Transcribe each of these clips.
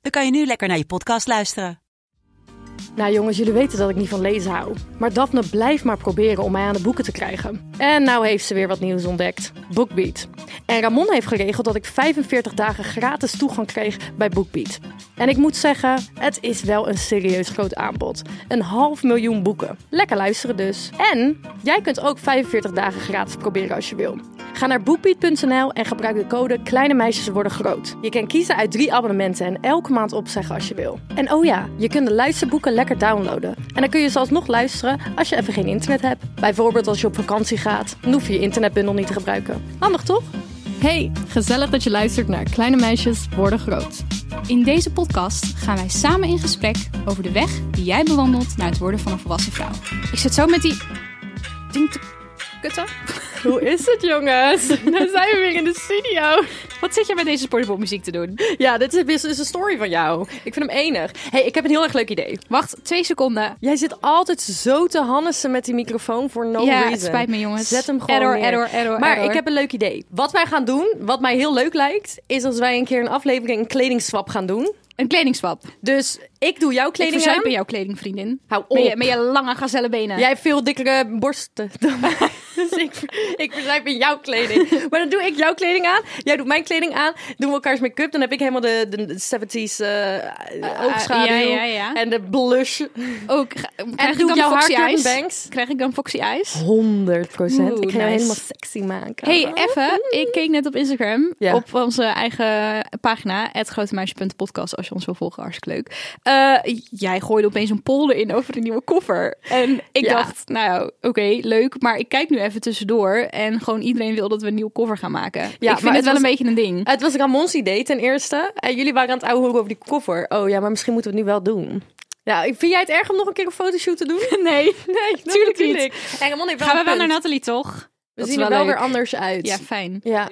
dan kan je nu lekker naar je podcast luisteren. Nou jongens, jullie weten dat ik niet van lezen hou. Maar Daphne blijft maar proberen om mij aan de boeken te krijgen. En nou heeft ze weer wat nieuws ontdekt. BookBeat. En Ramon heeft geregeld dat ik 45 dagen gratis toegang kreeg bij BookBeat. En ik moet zeggen, het is wel een serieus groot aanbod. Een half miljoen boeken. Lekker luisteren dus. En jij kunt ook 45 dagen gratis proberen als je wil. Ga naar bookbeat.nl en gebruik de code Kleine Meisjes Worden Groot. Je kan kiezen uit drie abonnementen en elke maand opzeggen als je wil. En oh ja, je kunt de luisterboeken lekker downloaden. En dan kun je zelfs nog luisteren als je even geen internet hebt. Bijvoorbeeld als je op vakantie gaat, dan hoef je je internetbundel niet te gebruiken. Handig toch? Hey, gezellig dat je luistert naar Kleine Meisjes Worden Groot. In deze podcast gaan wij samen in gesprek over de weg die jij bewandelt naar het worden van een volwassen vrouw. Ik zit zo met die ding te kutten. Hoe is het jongens? Dan zijn we weer in de studio. Wat zit jij met deze sportpopmuziek te doen? Ja, dit is, dit is een story van jou. Ik vind hem enig. hey, ik heb een heel erg leuk idee. Wacht, twee seconden. Jij zit altijd zo te hannissen met die microfoon voor no ja, reason. het spijt me jongens. Zet hem gewoon error, neer. error, error, Maar error. ik heb een leuk idee. Wat wij gaan doen, wat mij heel leuk lijkt, is als wij een keer een aflevering een kledingswap gaan doen. een kledingswap. Dus ik doe jouw Ik kleding aan. in jouw kleding, vriendin. Hou Met je, op. met je lange gazellenbenen. Jij hebt veel dikkere borsten dan mij. Dus ik, ik verzijp in jouw kleding. Maar dan doe ik jouw kleding aan. Jij doet mijn kleding aan. Doen we elkaars make-up. Dan heb ik helemaal de, de, de 70s eh oogschaduw. ja, ja, ja. En de blush. Ook, En krijg ik doe dan jouw Foxy Eyes? banks. Krijg ik dan Foxy Eyes? 100 procent. Ik ga helemaal sexy maken. Hey, even. Ik keek net op Instagram. Op onze eigen pagina. Grotemeisje.podcast. Als je ons wil volgen, hartstikke leuk. Eh, jij gooide opeens een polder in over een nieuwe koffer. En ik dacht, nou oké, leuk. Maar ik kijk nu even tussendoor. En gewoon iedereen wil dat we een nieuwe koffer gaan maken. ik maar vind het het wel was- een beetje een ding. Het was Ramons idee ten eerste. En jullie waren aan het ouwe over die koffer. Oh ja, maar misschien moeten we het nu wel doen. Ja, vind jij het erg om nog een keer een fotoshoot te doen? Nee, Nee, tuurlijk niet. En Ramon heeft wel Gaan we wel naar. Nathalie, toch? We Dat zien er wel wel leuk. weer anders uit. Ja, fijn. Ja.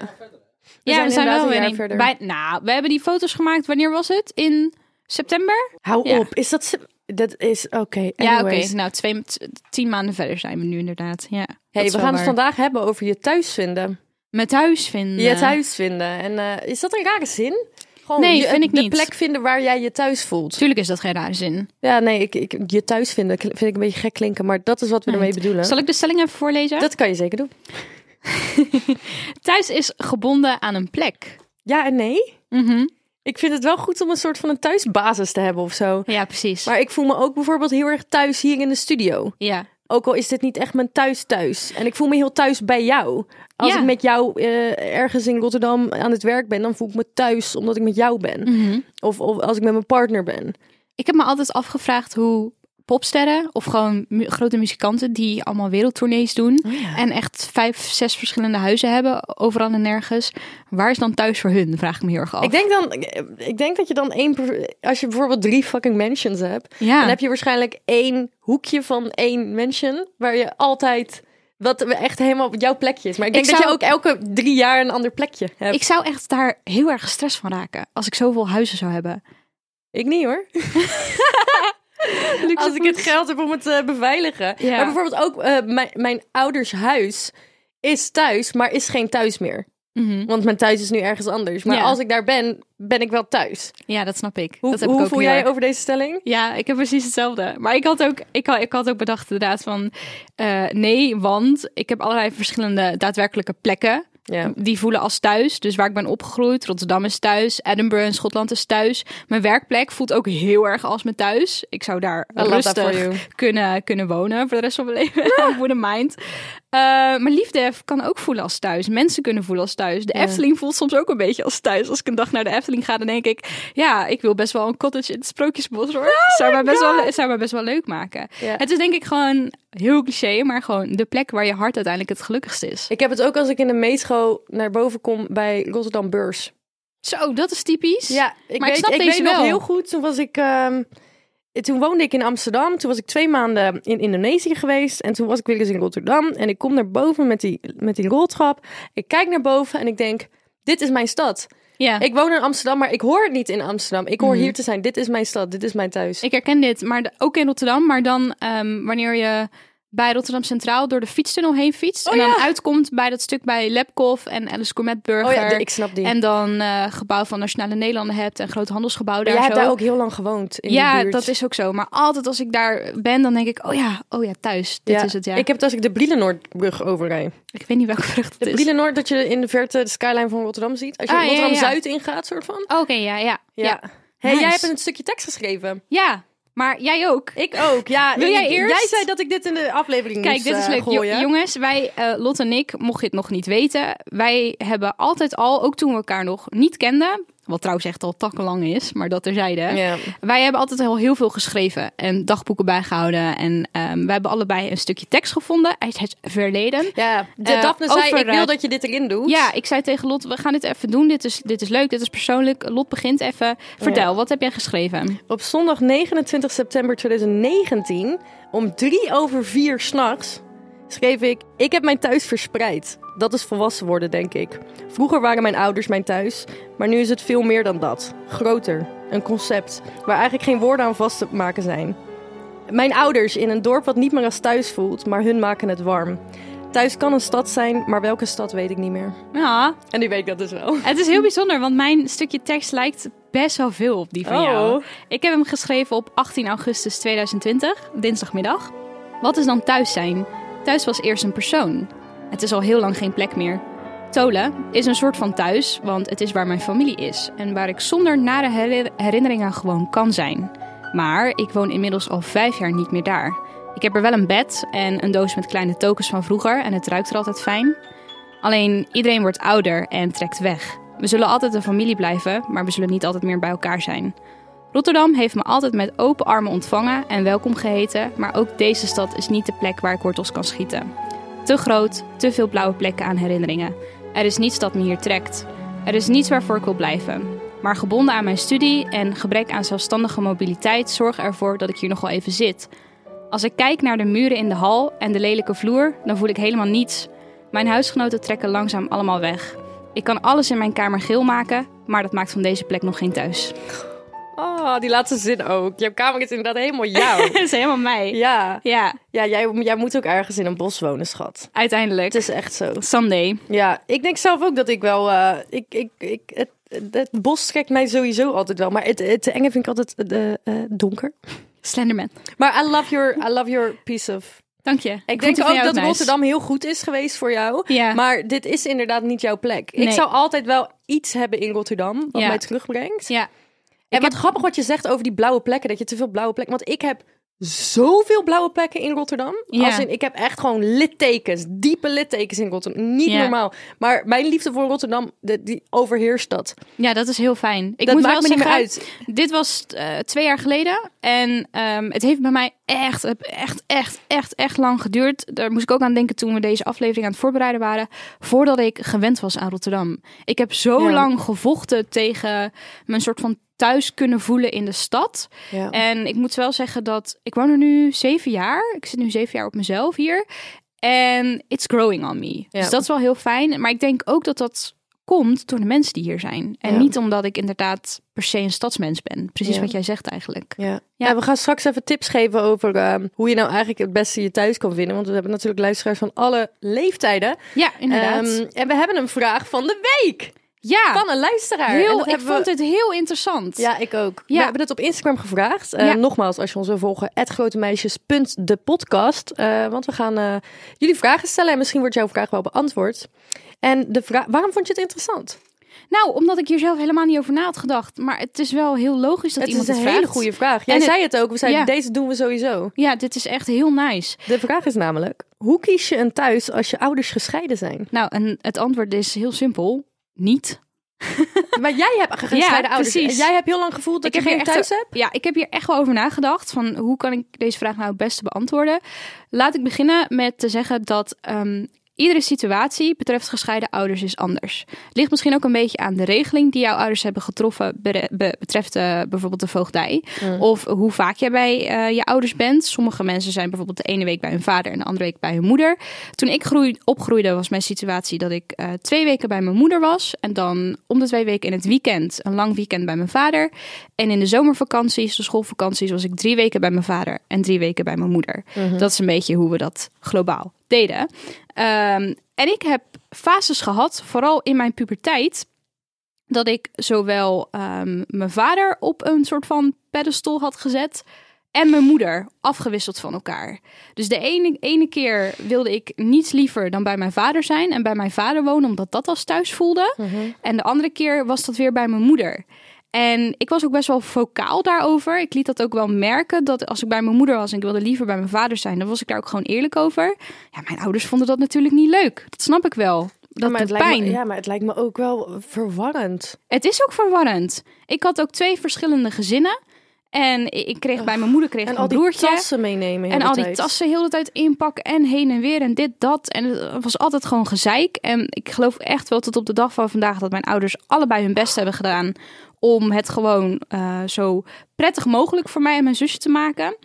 ja, zijn we zijn wel weer verder. Bij, nou, we hebben die foto's gemaakt. Wanneer was het? In september? Hou Ja. op. Is dat... Dat is... Oké, Ja, oké. Nou, twee, tien maanden verder zijn we nu inderdaad. Ja, Hey, we gaan het vandaag hebben over je thuis vinden. Met thuis vinden. Je thuis vinden. En eh, is dat een rare zin? Gewoon Nee, je- vind ik de niet. plek vinden waar jij je thuis voelt. Tuurlijk is dat geen rare zin. Ja, nee, ik, ik, je thuis vinden vind ik een beetje gek klinken. Maar dat is wat we ermee bedoelen. Zal ik de stelling even voorlezen? Dat kan je zeker doen. Thuis is gebonden aan een plek. Ja en nee. Mhm. Ik vind het wel goed om een soort van een thuisbasis te hebben of zo. Ja, precies. Maar ik voel me ook bijvoorbeeld heel erg thuis hier in de studio. ja. Ook al is dit niet echt mijn thuis thuis. En ik voel me heel thuis bij jou. Als Ja. ik met jou eh, ergens in Rotterdam aan het werk ben, dan voel ik me thuis omdat ik met jou ben. Mhm. Of, of als ik met mijn partner ben. Ik heb me altijd afgevraagd hoe popsterren of gewoon mu- grote muzikanten die allemaal wereldtournees doen Oh en echt vijf, zes verschillende huizen hebben, overal en nergens. Waar is dan thuis voor hun? Vraag ik me heel erg af. Ik denk dan, ik denk dat je dan één, als je bijvoorbeeld drie fucking mansions hebt, ja. dan heb je waarschijnlijk één hoekje van één mansion waar je altijd wat echt helemaal jouw plekje is. Maar ik denk Ik dat je ook elke drie jaar een ander plekje hebt. Ik zou echt daar heel erg gestrest van raken als ik zoveel huizen zou hebben. Ik niet hoor. Als ik het geld heb om het te beveiligen. Ja. Maar bijvoorbeeld ook eh, mijn, mijn ouders huis is thuis, maar is geen thuis meer. Mhm. Want mijn thuis is nu ergens anders. Maar Ja. als ik daar ben, ben ik wel thuis. Ja, dat snap ik. Hoe, dat heb hoe ik ook voel jij over deze stelling? Ja, ik heb precies hetzelfde. Maar ik had ook, ik had, ik had ook bedacht inderdaad van... eh, nee, want ik heb allerlei verschillende daadwerkelijke plekken... Ja. Die voelen als thuis. Dus waar ik ben opgegroeid. Rotterdam is thuis. Edinburgh in Schotland is thuis. Mijn werkplek voelt ook heel erg als mijn thuis. Ik zou daar I rustig kunnen, kunnen wonen voor de rest van mijn leven. Wouldn't mind. Eh, maar liefde kan ook voelen als thuis. Mensen kunnen voelen als thuis. De Ja. Efteling voelt soms ook een beetje als thuis. Als ik een dag naar de Efteling ga, dan denk ik... Ja, ik wil best wel een cottage in het Sprookjesbos hoor. zou, mij best wel, zou mij best wel leuk maken. Ja. Het is denk ik gewoon heel cliché, maar gewoon de plek waar je hart uiteindelijk het gelukkigst is. Ik heb het ook als ik in de metro naar boven kom bij Rotterdam Beurs. Zo, dat is typisch. Ja, ik Maar ik weet, snap ik deze weet nog wel. heel goed. Toen was ik. ehm, toen woonde ik in Amsterdam. Toen was ik twee maanden in Indonesië geweest. En toen was ik weer eens in Rotterdam. En ik kom naar boven met die, met die roltrap. Ik kijk naar boven en ik denk: dit is mijn stad. Ja. Ik woon in Amsterdam, maar ik hoor het niet in Amsterdam. Ik hoor Mhm. hier te zijn. Dit is mijn stad. Dit is mijn thuis. Ik herken dit, maar de- ook in Rotterdam. Maar dan ehm, wanneer je bij Rotterdam Centraal door de fietstunnel heen fietst. Oh, en dan ja. uitkomt bij dat stuk bij Lepkoff en Alice oh ja, de- ik snap die. En dan eh gebouw van Nationale Nederlanden hebt en groot handelsgebouw daar jij zo. hebt daar ook heel lang gewoond. In ja, die buurt. dat is ook zo. Maar altijd als ik daar ben, dan denk ik, oh ja, oh ja, thuis. Dit Ja. is het, ja. Ik heb het als ik de Brielenoordbrug overrijd. Ik weet niet welke vrucht het De is. Brielenoord, dat je in de verte de skyline van Rotterdam ziet. Als je Ah. Rotterdam-Zuid ingaat, soort van. Oké, ja, ja. Ja. Ja. Hey, Nice. jij hebt een stukje tekst geschreven. Ja, maar jij ook. Ik ook, ja. Wil jij eerst? Jij zei dat ik dit in de aflevering Kijk, moest, dit is eh, leuk. Gooien. jongens, wij, eh Lot en ik, mocht je het nog niet weten, wij hebben altijd al, ook toen we elkaar nog niet kenden, wat trouwens echt al takkenlang is, maar dat terzijde. Ja. Wij hebben altijd al heel veel geschreven en dagboeken bijgehouden. En ehm wij hebben allebei een stukje tekst gevonden uit het verleden. ja, de Eh, Daphne zei, over, ik wil eh, dat je dit erin doet. Ja, ik zei tegen Lot, we gaan dit even doen. Dit is, dit is leuk, dit is persoonlijk. Lot begint even. Vertel, Ja. wat heb jij geschreven? Op zondag 29 september 2019, om drie over vier s'nachts, schreef ik... Ik heb mijn thuis verspreid. Dat is volwassen worden, denk ik. Vroeger waren mijn ouders mijn thuis, maar nu is het veel meer dan dat. Groter, een concept, waar eigenlijk geen woorden aan vast te maken zijn. Mijn ouders in een dorp wat niet meer als thuis voelt, maar hun maken het warm. Thuis kan een stad zijn, maar welke stad weet ik niet meer. Ja, En die weet ik dat dus wel. het is heel bijzonder, want mijn stukje tekst lijkt best wel veel op die van jou. Oh. Ik heb hem geschreven op 18 augustus 2020, dinsdagmiddag. Wat is dan thuis zijn? Thuis was eerst een persoon. Het is al heel lang geen plek meer. Tolen is een soort van thuis, want het is waar mijn familie is en waar ik zonder nare herinner- herinneringen gewoon kan zijn. Maar ik woon inmiddels al vijf jaar niet meer daar. Ik heb er wel een bed en een doos met kleine tokens van vroeger en het ruikt er altijd fijn. Alleen iedereen wordt ouder en trekt weg. We zullen altijd een familie blijven, maar we zullen niet altijd meer bij elkaar zijn. Rotterdam heeft me altijd met open armen ontvangen en welkom geheten, maar ook deze stad is niet de plek waar ik wortels kan schieten. Te groot, te veel blauwe plekken aan herinneringen. Er is niets dat me hier trekt. Er is niets waarvoor ik wil blijven. Maar gebonden aan mijn studie en gebrek aan zelfstandige mobiliteit zorgen ervoor dat ik hier nog wel even zit. Als ik kijk naar de muren in de hal en de lelijke vloer, dan voel ik helemaal niets. Mijn huisgenoten trekken langzaam allemaal weg. Ik kan alles in mijn kamer geel maken, maar dat maakt van deze plek nog geen thuis. Oh, die laatste zin ook. Jouw kamer is inderdaad helemaal jou. dat is helemaal mij. ja, Ja, ja jij, jij moet ook ergens in een bos wonen, schat. uiteindelijk. Het is echt zo. Someday. Ja, ik denk zelf ook dat ik wel... eh, ik, ik, ik, het, het bos trekt mij sowieso altijd wel. Maar het, het enge vind ik altijd eh, eh, donker. Slenderman. Maar I love your, I love your piece of... Dank je. Ik, denk ook dat nice. Rotterdam heel goed is geweest voor jou. Ja. Maar dit is inderdaad niet jouw plek. Ik Nee. zou altijd wel iets hebben in Rotterdam wat Ja. mij terugbrengt. Ja. En wat grappig wat je zegt over die blauwe plekken, dat je te veel blauwe plekken. Want ik heb zoveel blauwe plekken in Rotterdam. Ja. Als in, ik heb echt gewoon littekens, diepe littekens in Rotterdam. Niet Ja. normaal. Maar mijn liefde voor Rotterdam, de, die overheerst dat. ja, dat is heel fijn. Ik dat moet maakt wel me niet meer zeggen, uit. Dit was eh, twee jaar geleden. En ehm, het heeft bij mij echt, echt, echt, echt, echt lang geduurd. Daar moest ik ook aan denken toen we deze aflevering aan het voorbereiden waren. Voordat ik gewend was aan Rotterdam. Ik heb zo Ja. lang gevochten tegen mijn soort van thuis kunnen voelen in de stad. Ja. En ik moet wel zeggen dat ik woon er nu zeven jaar. Ik zit nu zeven jaar op mezelf hier. En it's growing on me. Ja. Dus dat is wel heel fijn. Maar ik denk ook dat dat komt door de mensen die hier zijn. En Ja. niet omdat ik inderdaad per se een stadsmens ben. Precies Ja. wat jij zegt eigenlijk. Ja. Ja, we gaan straks even tips geven over ehm, hoe je nou eigenlijk het beste je thuis kan vinden. Want we hebben natuurlijk luisteraars van alle leeftijden. Ja, inderdaad. Ehm, en we hebben een vraag van de week ja, van een luisteraar. Heel, ik hebben we- vond het heel interessant. Ja, ik ook. Ja. We hebben het op Instagram gevraagd. Eh. Nogmaals, als je ons wil volgen, grotemeisjes.depodcast. Eh want we gaan eh, jullie vragen stellen en misschien wordt jouw vraag wel beantwoord. En de vraag, waarom vond je het interessant? Nou, omdat ik hier zelf helemaal niet over na had gedacht. Maar het is wel heel logisch dat het iemand is een het hele vraagt. goede vraag. Jij En het- zei het ook. We zeiden, Ja. deze doen we sowieso. Ja, dit is echt heel nice. De vraag is namelijk, hoe kies je een thuis als je ouders gescheiden zijn? Nou, en het antwoord is heel simpel. Niet. Maar jij hebt gescheiden ouders. precies. En jij hebt heel lang gevoeld dat Ik je heb geen hier echt thuis hebt? Ja, ik heb hier echt wel over nagedacht. Van hoe kan ik deze vraag nou het beste beantwoorden? Laat ik beginnen met te zeggen dat ehm, Iedere situatie betreft gescheiden ouders is anders. Ligt misschien ook een beetje aan de regeling die jouw ouders hebben getroffen be- betreft eh, bijvoorbeeld de voogdij. Of hoe vaak jij bij eh, je ouders bent. Sommige mensen zijn bijvoorbeeld de ene week bij hun vader en de andere week bij hun moeder. Toen ik groei, opgroeide was mijn situatie dat ik eh, twee weken bij mijn moeder was. En dan om de twee weken in het weekend een lang weekend bij mijn vader. En in de zomervakanties, de schoolvakanties, was ik drie weken bij mijn vader en drie weken bij mijn moeder. Dat is een beetje hoe we dat globaal deden. Ehm, en ik heb fases gehad, vooral in mijn puberteit, dat ik zowel ehm, mijn vader op een soort van pedestal had gezet en mijn moeder afgewisseld van elkaar. Dus de ene, ene keer wilde ik niets liever dan bij mijn vader zijn en bij mijn vader wonen, omdat dat als thuis voelde. En de andere keer was dat weer bij mijn moeder. En ik was ook best wel vocaal daarover. Ik liet dat ook wel merken dat als ik bij mijn moeder was en ik wilde liever bij mijn vader zijn, dan was ik daar ook gewoon eerlijk over. Ja, mijn ouders vonden dat natuurlijk niet leuk. Dat snap ik wel. Dat maar doet het lijkt pijn. Me, ja, maar het lijkt me ook wel verwarrend. Het is ook verwarrend. Ik had ook twee verschillende gezinnen. En ik kreeg bij mijn moeder kreeg En al een die broertje. tassen meenemen. En al die tassen heel de tijd inpakken en heen en weer en dit, dat. En het was altijd gewoon gezeik. En ik geloof echt wel tot op de dag van vandaag dat mijn ouders allebei hun best hebben gedaan om het gewoon eh, zo prettig mogelijk voor mij en mijn zusje te maken.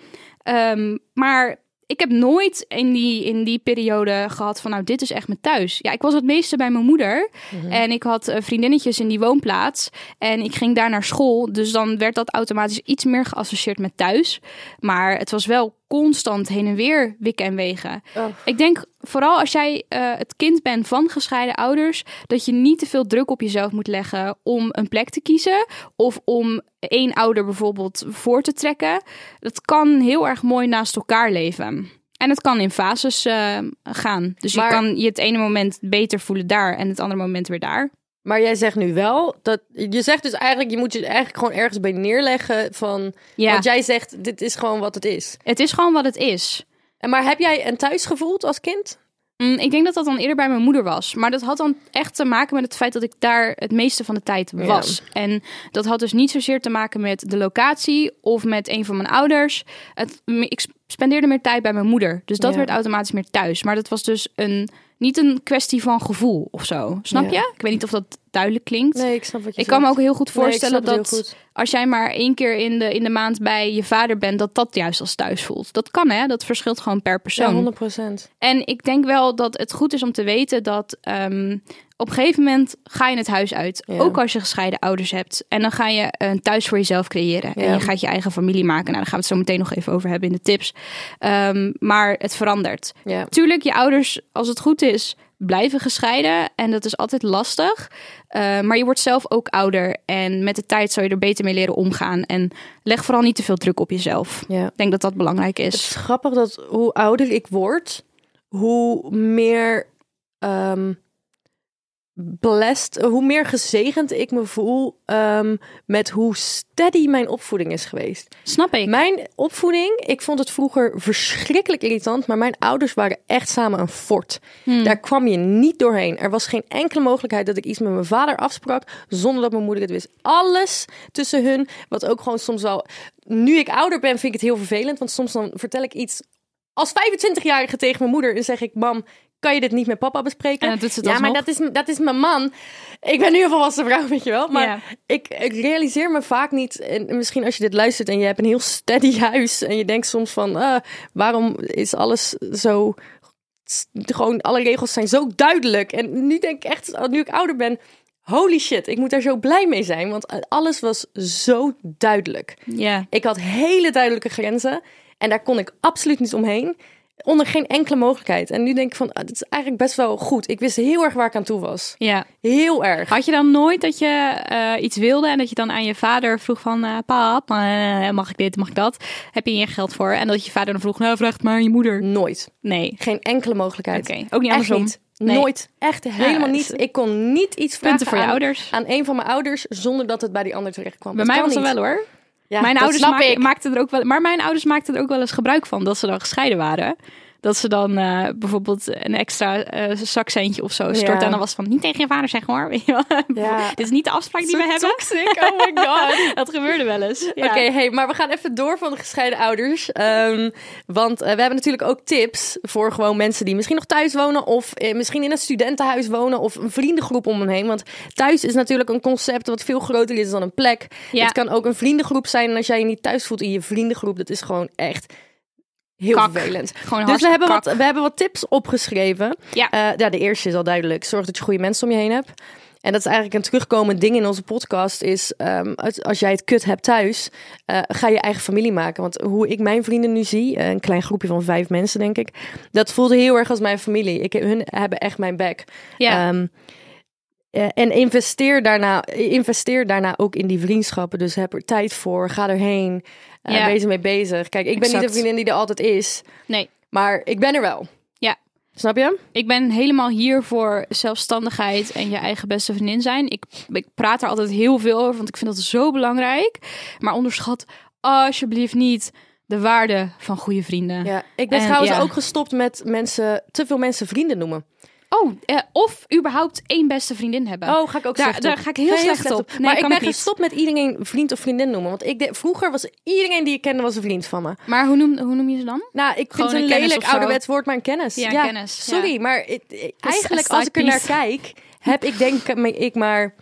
Ehm, maar ik heb nooit in die, in die periode gehad van nou, dit is echt mijn thuis. Ja, ik was het meeste bij mijn moeder. En ik had eh, vriendinnetjes in die woonplaats. En ik ging daar naar school. Dus dan werd dat automatisch iets meer geassocieerd met thuis. Maar het was wel constant heen en weer wikken en wegen. Oh. Ik denk vooral als jij eh, het kind bent van gescheiden ouders, dat je niet te veel druk op jezelf moet leggen om een plek te kiezen of om één ouder bijvoorbeeld voor te trekken. Dat kan heel erg mooi naast elkaar leven. En het kan in fases eh, gaan. Dus Maar- je kan je het ene moment beter voelen daar en het andere moment weer daar. Maar jij zegt nu wel dat je zegt dus eigenlijk je moet je eigenlijk gewoon ergens bij neerleggen van Ja, want jij zegt dit is gewoon wat het is. het is gewoon wat het is. En maar heb jij een thuis gevoeld als kind? Mm, ik denk dat dat dan eerder bij mijn moeder was. Maar dat had dan echt te maken met het feit dat ik daar het meeste van de tijd Ja. was. En dat had dus niet zozeer te maken met de locatie of met een van mijn ouders. Het, ik spendeerde meer tijd bij mijn moeder. Dus dat Ja. werd automatisch meer thuis. Maar dat was dus een, niet een kwestie van gevoel of zo. Snap Ja. je? Ik weet niet of dat duidelijk klinkt. Nee, ik snap wat je Ik kan me ook heel goed voorstellen dat goed. als jij maar één keer in de, in de maand bij je vader bent, dat dat juist als thuis voelt. Dat kan hè, dat verschilt gewoon per Ja, persoon. 100 procent. En ik denk wel dat het goed is om te weten dat ehm, op een gegeven moment ga je het huis uit. Ja. Ook als je gescheiden ouders hebt. En dan ga je een thuis voor jezelf creëren. En je gaat je eigen familie maken. Nou, daar gaan we het zo meteen nog even over hebben in de tips. Ehm, maar het verandert. Ja. Tuurlijk, je ouders, als het goed is, blijven gescheiden. En dat is altijd lastig. Eh, maar je wordt zelf ook ouder. En met de tijd zal je er beter mee leren omgaan. En leg vooral niet te veel druk op jezelf. Ik denk dat dat belangrijk Het is is. grappig dat hoe ouder ik word, hoe meer ehm blessed, hoe meer gezegend ik me voel ehm, met hoe steady mijn opvoeding is geweest. Snap ik. Mijn opvoeding, ik vond het vroeger verschrikkelijk irritant, maar mijn ouders waren echt samen een fort. Hmm. Daar kwam je niet doorheen. Er was geen enkele mogelijkheid dat ik iets met mijn vader afsprak zonder dat mijn moeder het wist. Alles tussen hun, wat ook gewoon soms wel. Nu ik ouder ben, vind ik het heel vervelend, want soms dan vertel ik iets als 25-jarige tegen mijn moeder en zeg ik, mam. Kan je dit niet met papa bespreken? En dan doet ze het ja, maar dat is, dat is mijn man. Ik ben nu een volwassen vrouw, weet je wel. Maar ik, ik realiseer me vaak niet, en misschien als je dit luistert en je hebt een heel steady huis en je denkt soms van, eh, waarom is alles zo, gewoon alle regels zijn zo duidelijk. En nu denk ik echt, nu ik ouder ben, holy shit, ik moet daar zo blij mee zijn, want alles was zo duidelijk. Ja. Ik had hele duidelijke grenzen en daar kon ik absoluut niet omheen. Onder geen enkele mogelijkheid. En nu denk ik van, ah, dit is eigenlijk best wel goed. Ik wist heel erg waar ik aan toe was. ja. Heel erg. Had je dan nooit dat je eh, iets wilde en dat je dan aan je vader vroeg van... eh pap, eh, mag ik dit, mag ik dat? Heb je hier geld voor? En dat je vader dan vroeg, nou vraag het maar aan je moeder. Nooit. Nee. Geen enkele mogelijkheid. Oké, ook niet Echt andersom. niet. Nee. Nooit. Echt helemaal Ja, niet. het- Ik kon niet iets vragen voor je aan, ouders. aan een van mijn ouders zonder dat het bij die ander terecht kwam. Bij Dat mij was het wel hoor. Ja, mijn ouders maak- maakten er ook wel, maar mijn ouders maakten er ook wel eens gebruik van dat ze dan gescheiden waren. Dat ze dan eh, bijvoorbeeld een extra eh zakcentje of zo storten. Ja. En dan was van, niet tegen je vader zeggen hoor. Ja. Dit is niet de afspraak die we hebben. toxic, oh my god. Dat gebeurde wel eens. Ja. Oké, hey, maar we gaan even door van de gescheiden ouders. Ehm, want eh, we hebben natuurlijk ook tips voor gewoon mensen die misschien nog thuis wonen. Of misschien in een studentenhuis wonen. Of een vriendengroep om hen heen. Want thuis is natuurlijk een concept wat veel groter is dan een plek. Het kan ook een vriendengroep zijn. En als jij je niet thuis voelt in je vriendengroep, dat is gewoon echt heel Kak. vervelend. Gewoon Dus we hebben, wat, we hebben wat tips opgeschreven. Ja. Eh, ja, de eerste is al duidelijk. Zorg dat je goede mensen om je heen hebt. En dat is eigenlijk een terugkomend ding in onze podcast. Is ehm, als- jij het kut hebt thuis, eh, ga je eigen familie maken. Want hoe ik mijn vrienden nu zie, eh, een klein groepje van vijf mensen denk ik. Dat voelde heel erg als mijn familie. Ik, hun hebben echt mijn back. Ja. Ehm, eh, en investeer daarna, investeer daarna ook in die vriendschappen. Dus heb er tijd voor. Ga erheen. Eh Ja. Wees ermee bezig. Kijk, ik ben niet een vriendin die er altijd is. Nee. Maar ik ben er wel. Ja. Snap je? Ik ben helemaal hier voor zelfstandigheid en je eigen beste vriendin zijn. Ik, ik praat er altijd heel veel over, want ik vind dat zo belangrijk. Maar onderschat alsjeblieft niet de waarde van goede vrienden. Ja. Ik ben En, trouwens ja. ook gestopt met mensen, te veel mensen vrienden noemen. Oh, eh, of überhaupt één beste vriendin hebben. Oh, ga ik ook Daar- daar ga ik heel slecht op. Nee, maar ik ben gestopt met iedereen vriend of vriendin noemen. Want ik de- vroeger was iedereen die ik kende was een vriend van me. Maar hoe noem, hoe noem je ze dan? Nou, ik vind Gewoon het een een kennis lelijk ouderwets woord, maar een kennis. Ja, kennis, ja. Sorry, maar eigenlijk als ik er naar kijk, heb ik denk ik maar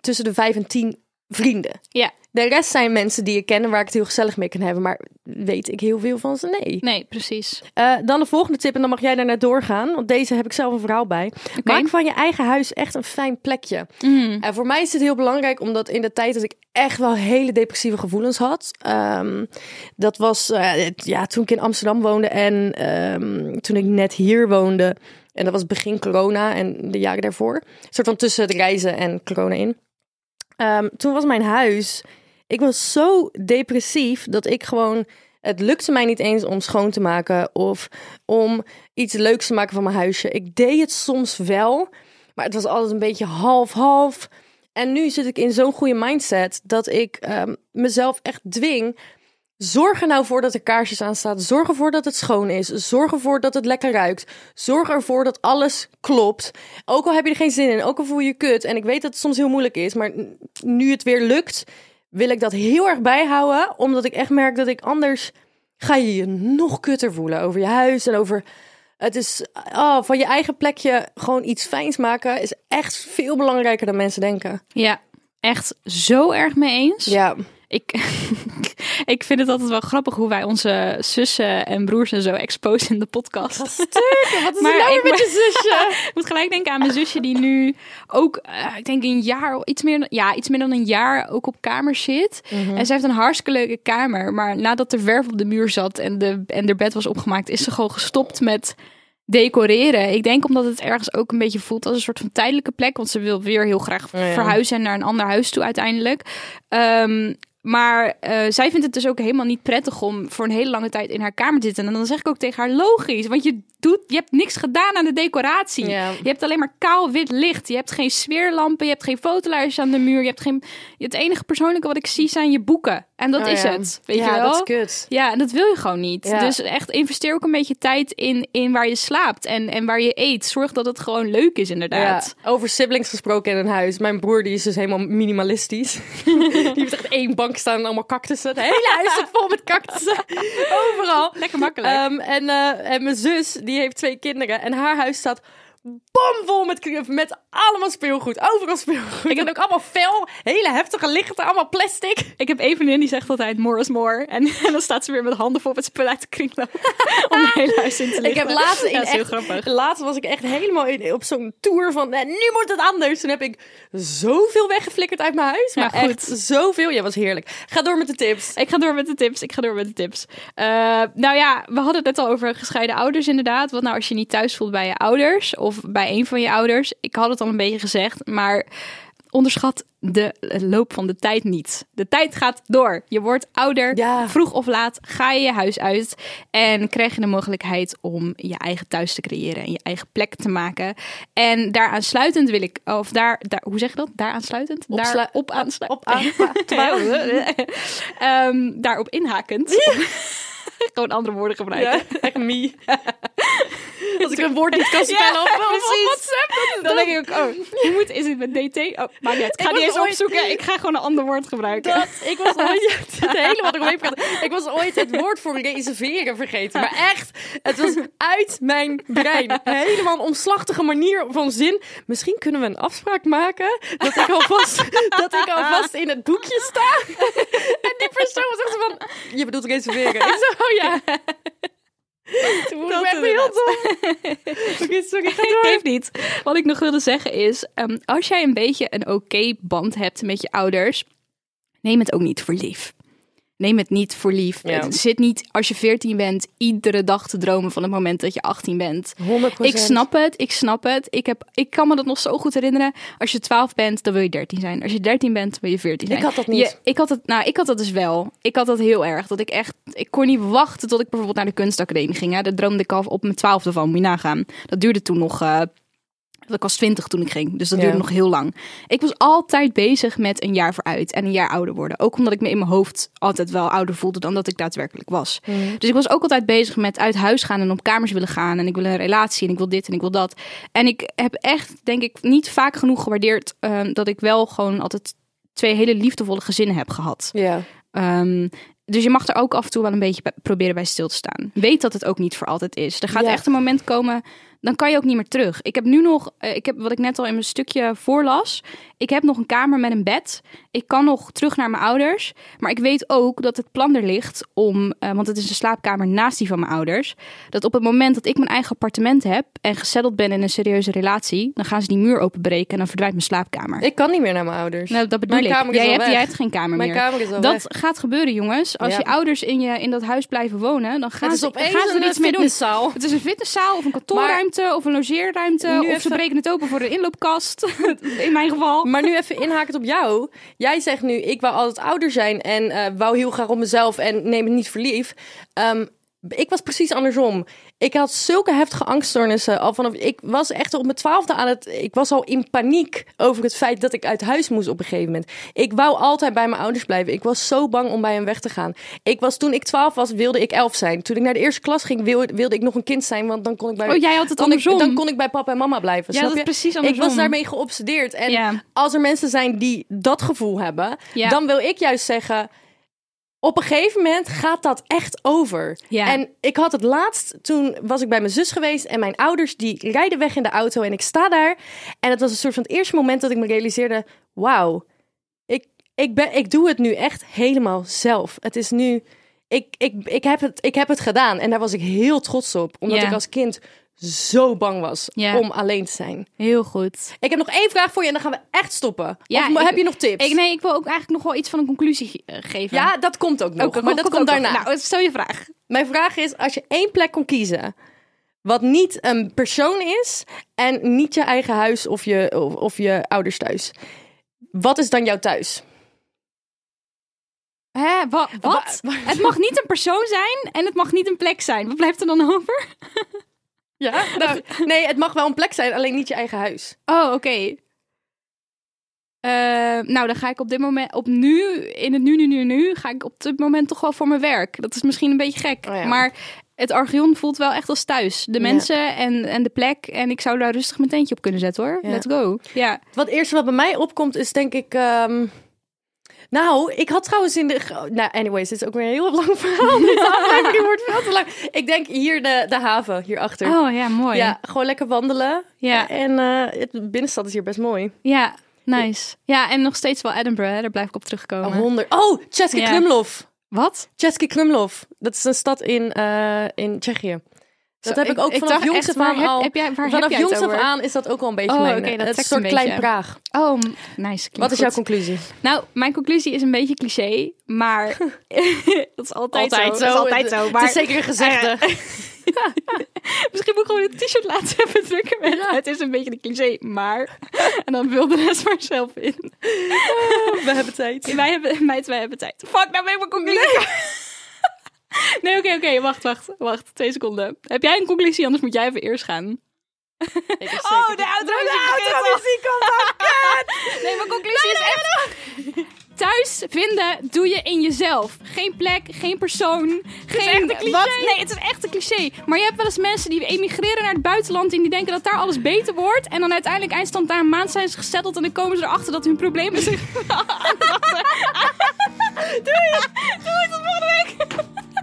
tussen de vijf en tien vrienden. Ja, De rest zijn mensen die ik ken en waar ik het heel gezellig mee kan hebben. Maar weet ik heel veel van ze? Nee. nee, precies. Eh, dan de volgende tip en dan mag jij daarna doorgaan. Want deze heb ik zelf een verhaal bij. Maak van je eigen huis echt een fijn plekje. Mm. En voor mij is het heel belangrijk, omdat in de tijd dat ik echt wel hele depressieve gevoelens had. ehm, dat was eh, ja, toen ik in Amsterdam woonde en ehm, toen ik net hier woonde. En dat was begin corona en de jaren daarvoor. Een soort van tussen het reizen en corona in. Ehm, toen was mijn huis. Ik was zo depressief dat ik gewoon. Het lukte mij niet eens om schoon te maken of om iets leuks te maken van mijn huisje. Ik deed het soms wel, maar het was altijd een beetje half-half. En nu zit ik in zo'n goede mindset dat ik ehm, mezelf echt dwing. Zorg er nou voor dat er kaarsjes aan staan. Zorg ervoor dat het schoon is. Zorg ervoor dat het lekker ruikt. Zorg ervoor dat alles klopt. Ook al heb je er geen zin in, ook al voel je je kut. En ik weet dat het soms heel moeilijk is, maar nu het weer lukt, wil ik dat heel erg bijhouden. Omdat ik echt merk dat ik anders ga je je nog kutter voelen over je huis en over. Het is oh, van je eigen plekje gewoon iets fijns maken is echt veel belangrijker dan mensen denken. Ja, echt zo erg mee eens. Ja, Ik, ik vind het altijd wel grappig hoe wij onze zussen en broers en zo exposen in de podcast. wat is Maar er nou ik weer met je zusje? Ik moet gelijk denken aan mijn zusje die nu ook, eh, ik denk een jaar, iets meer, ja, iets meer dan een jaar ook op kamer zit. En ze heeft een hartstikke leuke kamer. Maar nadat er verf op de muur zat en, de, en haar bed was opgemaakt, is ze gewoon gestopt met decoreren. Ik denk omdat het ergens ook een beetje voelt als een soort van tijdelijke plek. Want ze wil weer heel graag ja. verhuizen naar een ander huis toe uiteindelijk. Ehm, maar eh, zij vindt het dus ook helemaal niet prettig om voor een hele lange tijd in haar kamer te zitten. En dan zeg ik ook tegen haar, logisch. Want je, doet, je hebt niks gedaan aan de decoratie. Ja. Je hebt alleen maar kaal wit licht. Je hebt geen sfeerlampen. Je hebt geen fotoluizen aan de muur. Je hebt geen... Het enige persoonlijke wat ik zie zijn je boeken. En dat Oh is ja. het. Weet ja, je wel? dat is kut. Ja, en dat wil je gewoon niet. Dus echt investeer ook een beetje tijd in, in waar je slaapt en, en waar je eet. Zorg dat het gewoon leuk is, inderdaad. Ja, over siblings gesproken in een huis. Mijn broer die is dus helemaal minimalistisch. die heeft echt één bank staan en allemaal cactussen. Het hele huis zit vol met cactussen. Overal. Lekker makkelijk. Ehm, en, eh, en mijn zus, die heeft twee kinderen. En haar huis staat bomvol met, met allemaal speelgoed. Overal speelgoed. Ik heb ook allemaal fel, hele heftige lichten, allemaal plastic. Ik heb een vriendin die zegt altijd more is more. En, en dan staat ze weer met handen vol met spullen uit de kringloop. om hele huis in te lichten. Ik heb laatst in ja, dat is heel echt, grappig. laatst was ik echt helemaal in, op zo'n tour van, eh, nu moet het anders. Toen heb ik zoveel weggeflikkerd uit mijn huis. Ja, Maar goed. echt zoveel. Ja, was heerlijk. Ga door met de tips. Ik ga door met de tips. Ik ga door met de tips. Eh, nou ja, we hadden het net al over gescheiden ouders inderdaad. Wat nou als je niet thuis voelt bij je ouders of bij een van je ouders? Ik had het al een beetje gezegd, maar onderschat de loop van de tijd niet. De tijd gaat door. Je wordt ouder. Ja. Vroeg of laat ga je je huis uit en krijg je de mogelijkheid om je eigen thuis te creëren en je eigen plek te maken. En daaraan sluitend wil ik, of daar, daar hoe zeg je dat? Daar aansluitend? Opslu- daar op aansluitend. Op aan. Ehm, daarop inhakend. Gewoon andere woorden gebruiken. Ja, echt me. Als ik een woord niet kan spellen Ja, op. WhatsApp. Dan denk ik ook, oh, hoe moet, is het met DT? Oh, maar niet. Ik ga Ik niet eens ooit- opzoeken. Ik ga gewoon een ander woord gebruiken. Dat, ik was ooit het hele wat ik omheen praat. Ik was ooit het woord voor reserveren vergeten. Maar echt, het was uit mijn brein. Helemaal een omslachtige manier van zin. Misschien kunnen we een afspraak maken dat ik alvast, dat ik alvast in het boekje sta. En die persoon was echt zo van, je bedoelt reserveren. Ik zo, oh ja. Toen me echt heel dom. Oké, sorry, ga door. Geeft niet. Wat ik nog wilde zeggen is, ehm, als jij een beetje een oké band hebt met je ouders, neem het ook niet voor lief. Neem het niet voor lief. Ja. Het Zit niet als je 14 bent iedere dag te dromen van het moment dat je 18 bent. 100%. Ik snap het, ik snap het. Ik, heb, ik kan me dat nog zo goed herinneren. Als je 12 bent, dan wil je 13 zijn. Als je 13 bent, wil je 14 zijn. Ik had dat niet. Je- ik had het, nou, ik had dat dus wel. Ik had dat heel erg. Dat ik echt, ik kon niet wachten tot ik bijvoorbeeld naar de kunstacademie ging. Hè. Daar droomde ik al op mijn twaalfde van, moet je nagaan. Dat duurde toen nog, eh, ik was 20 toen ik ging. Dus dat duurde nog heel lang. Ik was altijd bezig met een jaar vooruit en een jaar ouder worden. Ook omdat ik me in mijn hoofd altijd wel ouder voelde dan dat ik daadwerkelijk was. Dus ik was ook altijd bezig met uit huis gaan en op kamers willen gaan. En ik wil een relatie en ik wil dit en ik wil dat. En ik heb echt, denk ik, niet vaak genoeg gewaardeerd eh, dat ik wel gewoon altijd twee hele liefdevolle gezinnen heb gehad. Ja. Ehm, dus je mag er ook af en toe wel een beetje bij- proberen bij stil te staan. Weet dat het ook niet voor altijd is. Er gaat echt een moment komen, dan kan je ook niet meer terug. Ik heb nu nog, eh, ik heb wat ik net al in mijn stukje voorlas. Ik heb nog een kamer met een bed. Ik kan nog terug naar mijn ouders. Maar ik weet ook dat het plan er ligt om, eh, want het is een slaapkamer naast die van mijn ouders. Dat op het moment dat ik mijn eigen appartement heb en gezetteld ben in een serieuze relatie, dan gaan ze die muur openbreken en dan verdwijnt mijn slaapkamer. Ik kan niet meer naar mijn ouders. Nou, dat bedoel Mijn ik. kamer jij, hebt, jij hebt geen kamer Mijn meer. kamer is al Dat weg. gaat gebeuren, jongens. Als Ja. je ouders in, je, in dat huis blijven wonen, dan gaan ze, opeens gaan ze er iets mee doen. Het is een fitnesszaal of een kantoorruimte of een logeerruimte. Nu Of ze breken het open voor een inloopkast. in mijn geval. Maar nu even inhakend op jou. Jij zegt nu, ik wou altijd ouder zijn en eh, wou heel graag op mezelf en neem het niet voor lief. Ik was precies andersom. Ik had zulke heftige angststoornissen al vanaf. Ik was echt op mijn twaalfde aan het. Ik was al in paniek over het feit dat ik uit huis moest op een gegeven moment. Ik wou altijd bij mijn ouders blijven. Ik was zo bang om bij hen weg te gaan. Ik was toen ik twaalf was, wilde ik elf zijn. Toen ik naar de eerste klas ging, wilde, wilde ik nog een kind zijn, want dan kon ik bij. Oh, jij had het ik, andersom. dan kon ik bij papa en mama blijven. Ja, snap dat je? precies Ik was andersom. daarmee geobsedeerd. En Ja. als er mensen zijn die dat gevoel hebben, Ja. dan wil ik juist zeggen. Op een gegeven moment gaat dat echt over. Ja. En ik had het laatst, toen was ik bij mijn zus geweest en mijn ouders die rijden weg in de auto en ik sta daar. En het was een soort van het eerste moment dat ik me realiseerde, wauw, ik, ik, ben, ik doe het nu echt helemaal zelf. Het is nu, ik, ik, ik, heb het, ik heb het gedaan en daar was ik heel trots op. Omdat Ja. ik als kind zo bang was Ja. om alleen te zijn. Heel goed. Ik heb nog één vraag voor je en dan gaan we echt stoppen. Ja, of ik- heb je nog tips? Ik, nee, ik wil ook eigenlijk nog wel iets van een conclusie eh, geven. Ja, dat komt ook nog. Ook- maar dat komt daarna. nog. Nou, stel je vraag. Mijn vraag is, als je één plek kon kiezen... wat niet een persoon is... en niet je eigen huis of je, of, of je ouders thuis... wat is dan jouw thuis? Hè, wa- wat? Wa- Het mag niet een persoon zijn en het mag niet een plek zijn. Wat blijft er dan over? Ja? nee, het mag wel een plek zijn, alleen niet je eigen huis. Oh, oké. Eh, nou, dan ga ik op dit moment, op nu, in het nu, nu, nu, nu, ga ik op dit moment toch wel voor mijn werk. Dat is misschien een beetje gek. Oh ja. Maar het Archeon voelt wel echt als thuis. De mensen en, en de plek. En ik zou daar rustig mijn tentje op kunnen zetten hoor. Ja. Let's go. Ja. Wat eerste wat bij mij opkomt is denk ik... ehm, Nou, ik had trouwens in de... Nou, anyways, dit is ook weer een heel lang verhaal. Deze aflevering wordt veel te lang. Ik denk hier de, de haven, hierachter. Oh ja, mooi. Ja, gewoon lekker wandelen. Ja. En eh, het de binnenstad is hier best mooi. Ja, nice. Ja, en nog steeds wel Edinburgh, hè? daar blijf ik op terugkomen. Oh, honderd. Oh, Ja. Krumlov. Wat? Český Krumlov. Dat is een stad in, eh, in Tsjechië. Dat heb ik ook vanaf jongs af aan al. Heb, jij, waar vanaf heb jongs het af aan is dat ook wel een beetje Oh, mijn... oké, dat het is een soort een klein. Praag. Oh, nice. Wat is goed. jouw conclusie? Nou, mijn conclusie is een beetje cliché, maar dat is altijd, Altijd zo. zo. Dat is altijd Het- zo. het Maar is zeker een gezegde. Misschien moet ik gewoon een t-shirt laten even drukken met het is een beetje een cliché, maar en dan vul de rest maar zelf in. We hebben tijd. Wij hebben, meid, wij hebben tijd. Fuck, nou ben ik mijn conclusie. Nee, oké, oké, wacht, wacht, wacht, twee seconden. Heb jij een conclusie, anders moet jij even eerst gaan. Oh, de outro-muziek komt Nee, mijn conclusie is echt... Thuis vinden doe je in jezelf. Geen plek, geen persoon. geen echt een cliché. Wat? Nee, het is echt een cliché. Maar je hebt wel eens mensen die emigreren naar het buitenland en die denken dat daar alles beter wordt. En dan uiteindelijk eindstand na een maand zijn ze gezetteld en dan komen ze erachter dat hun problemen zich. Doei! Doei, tot volgende week!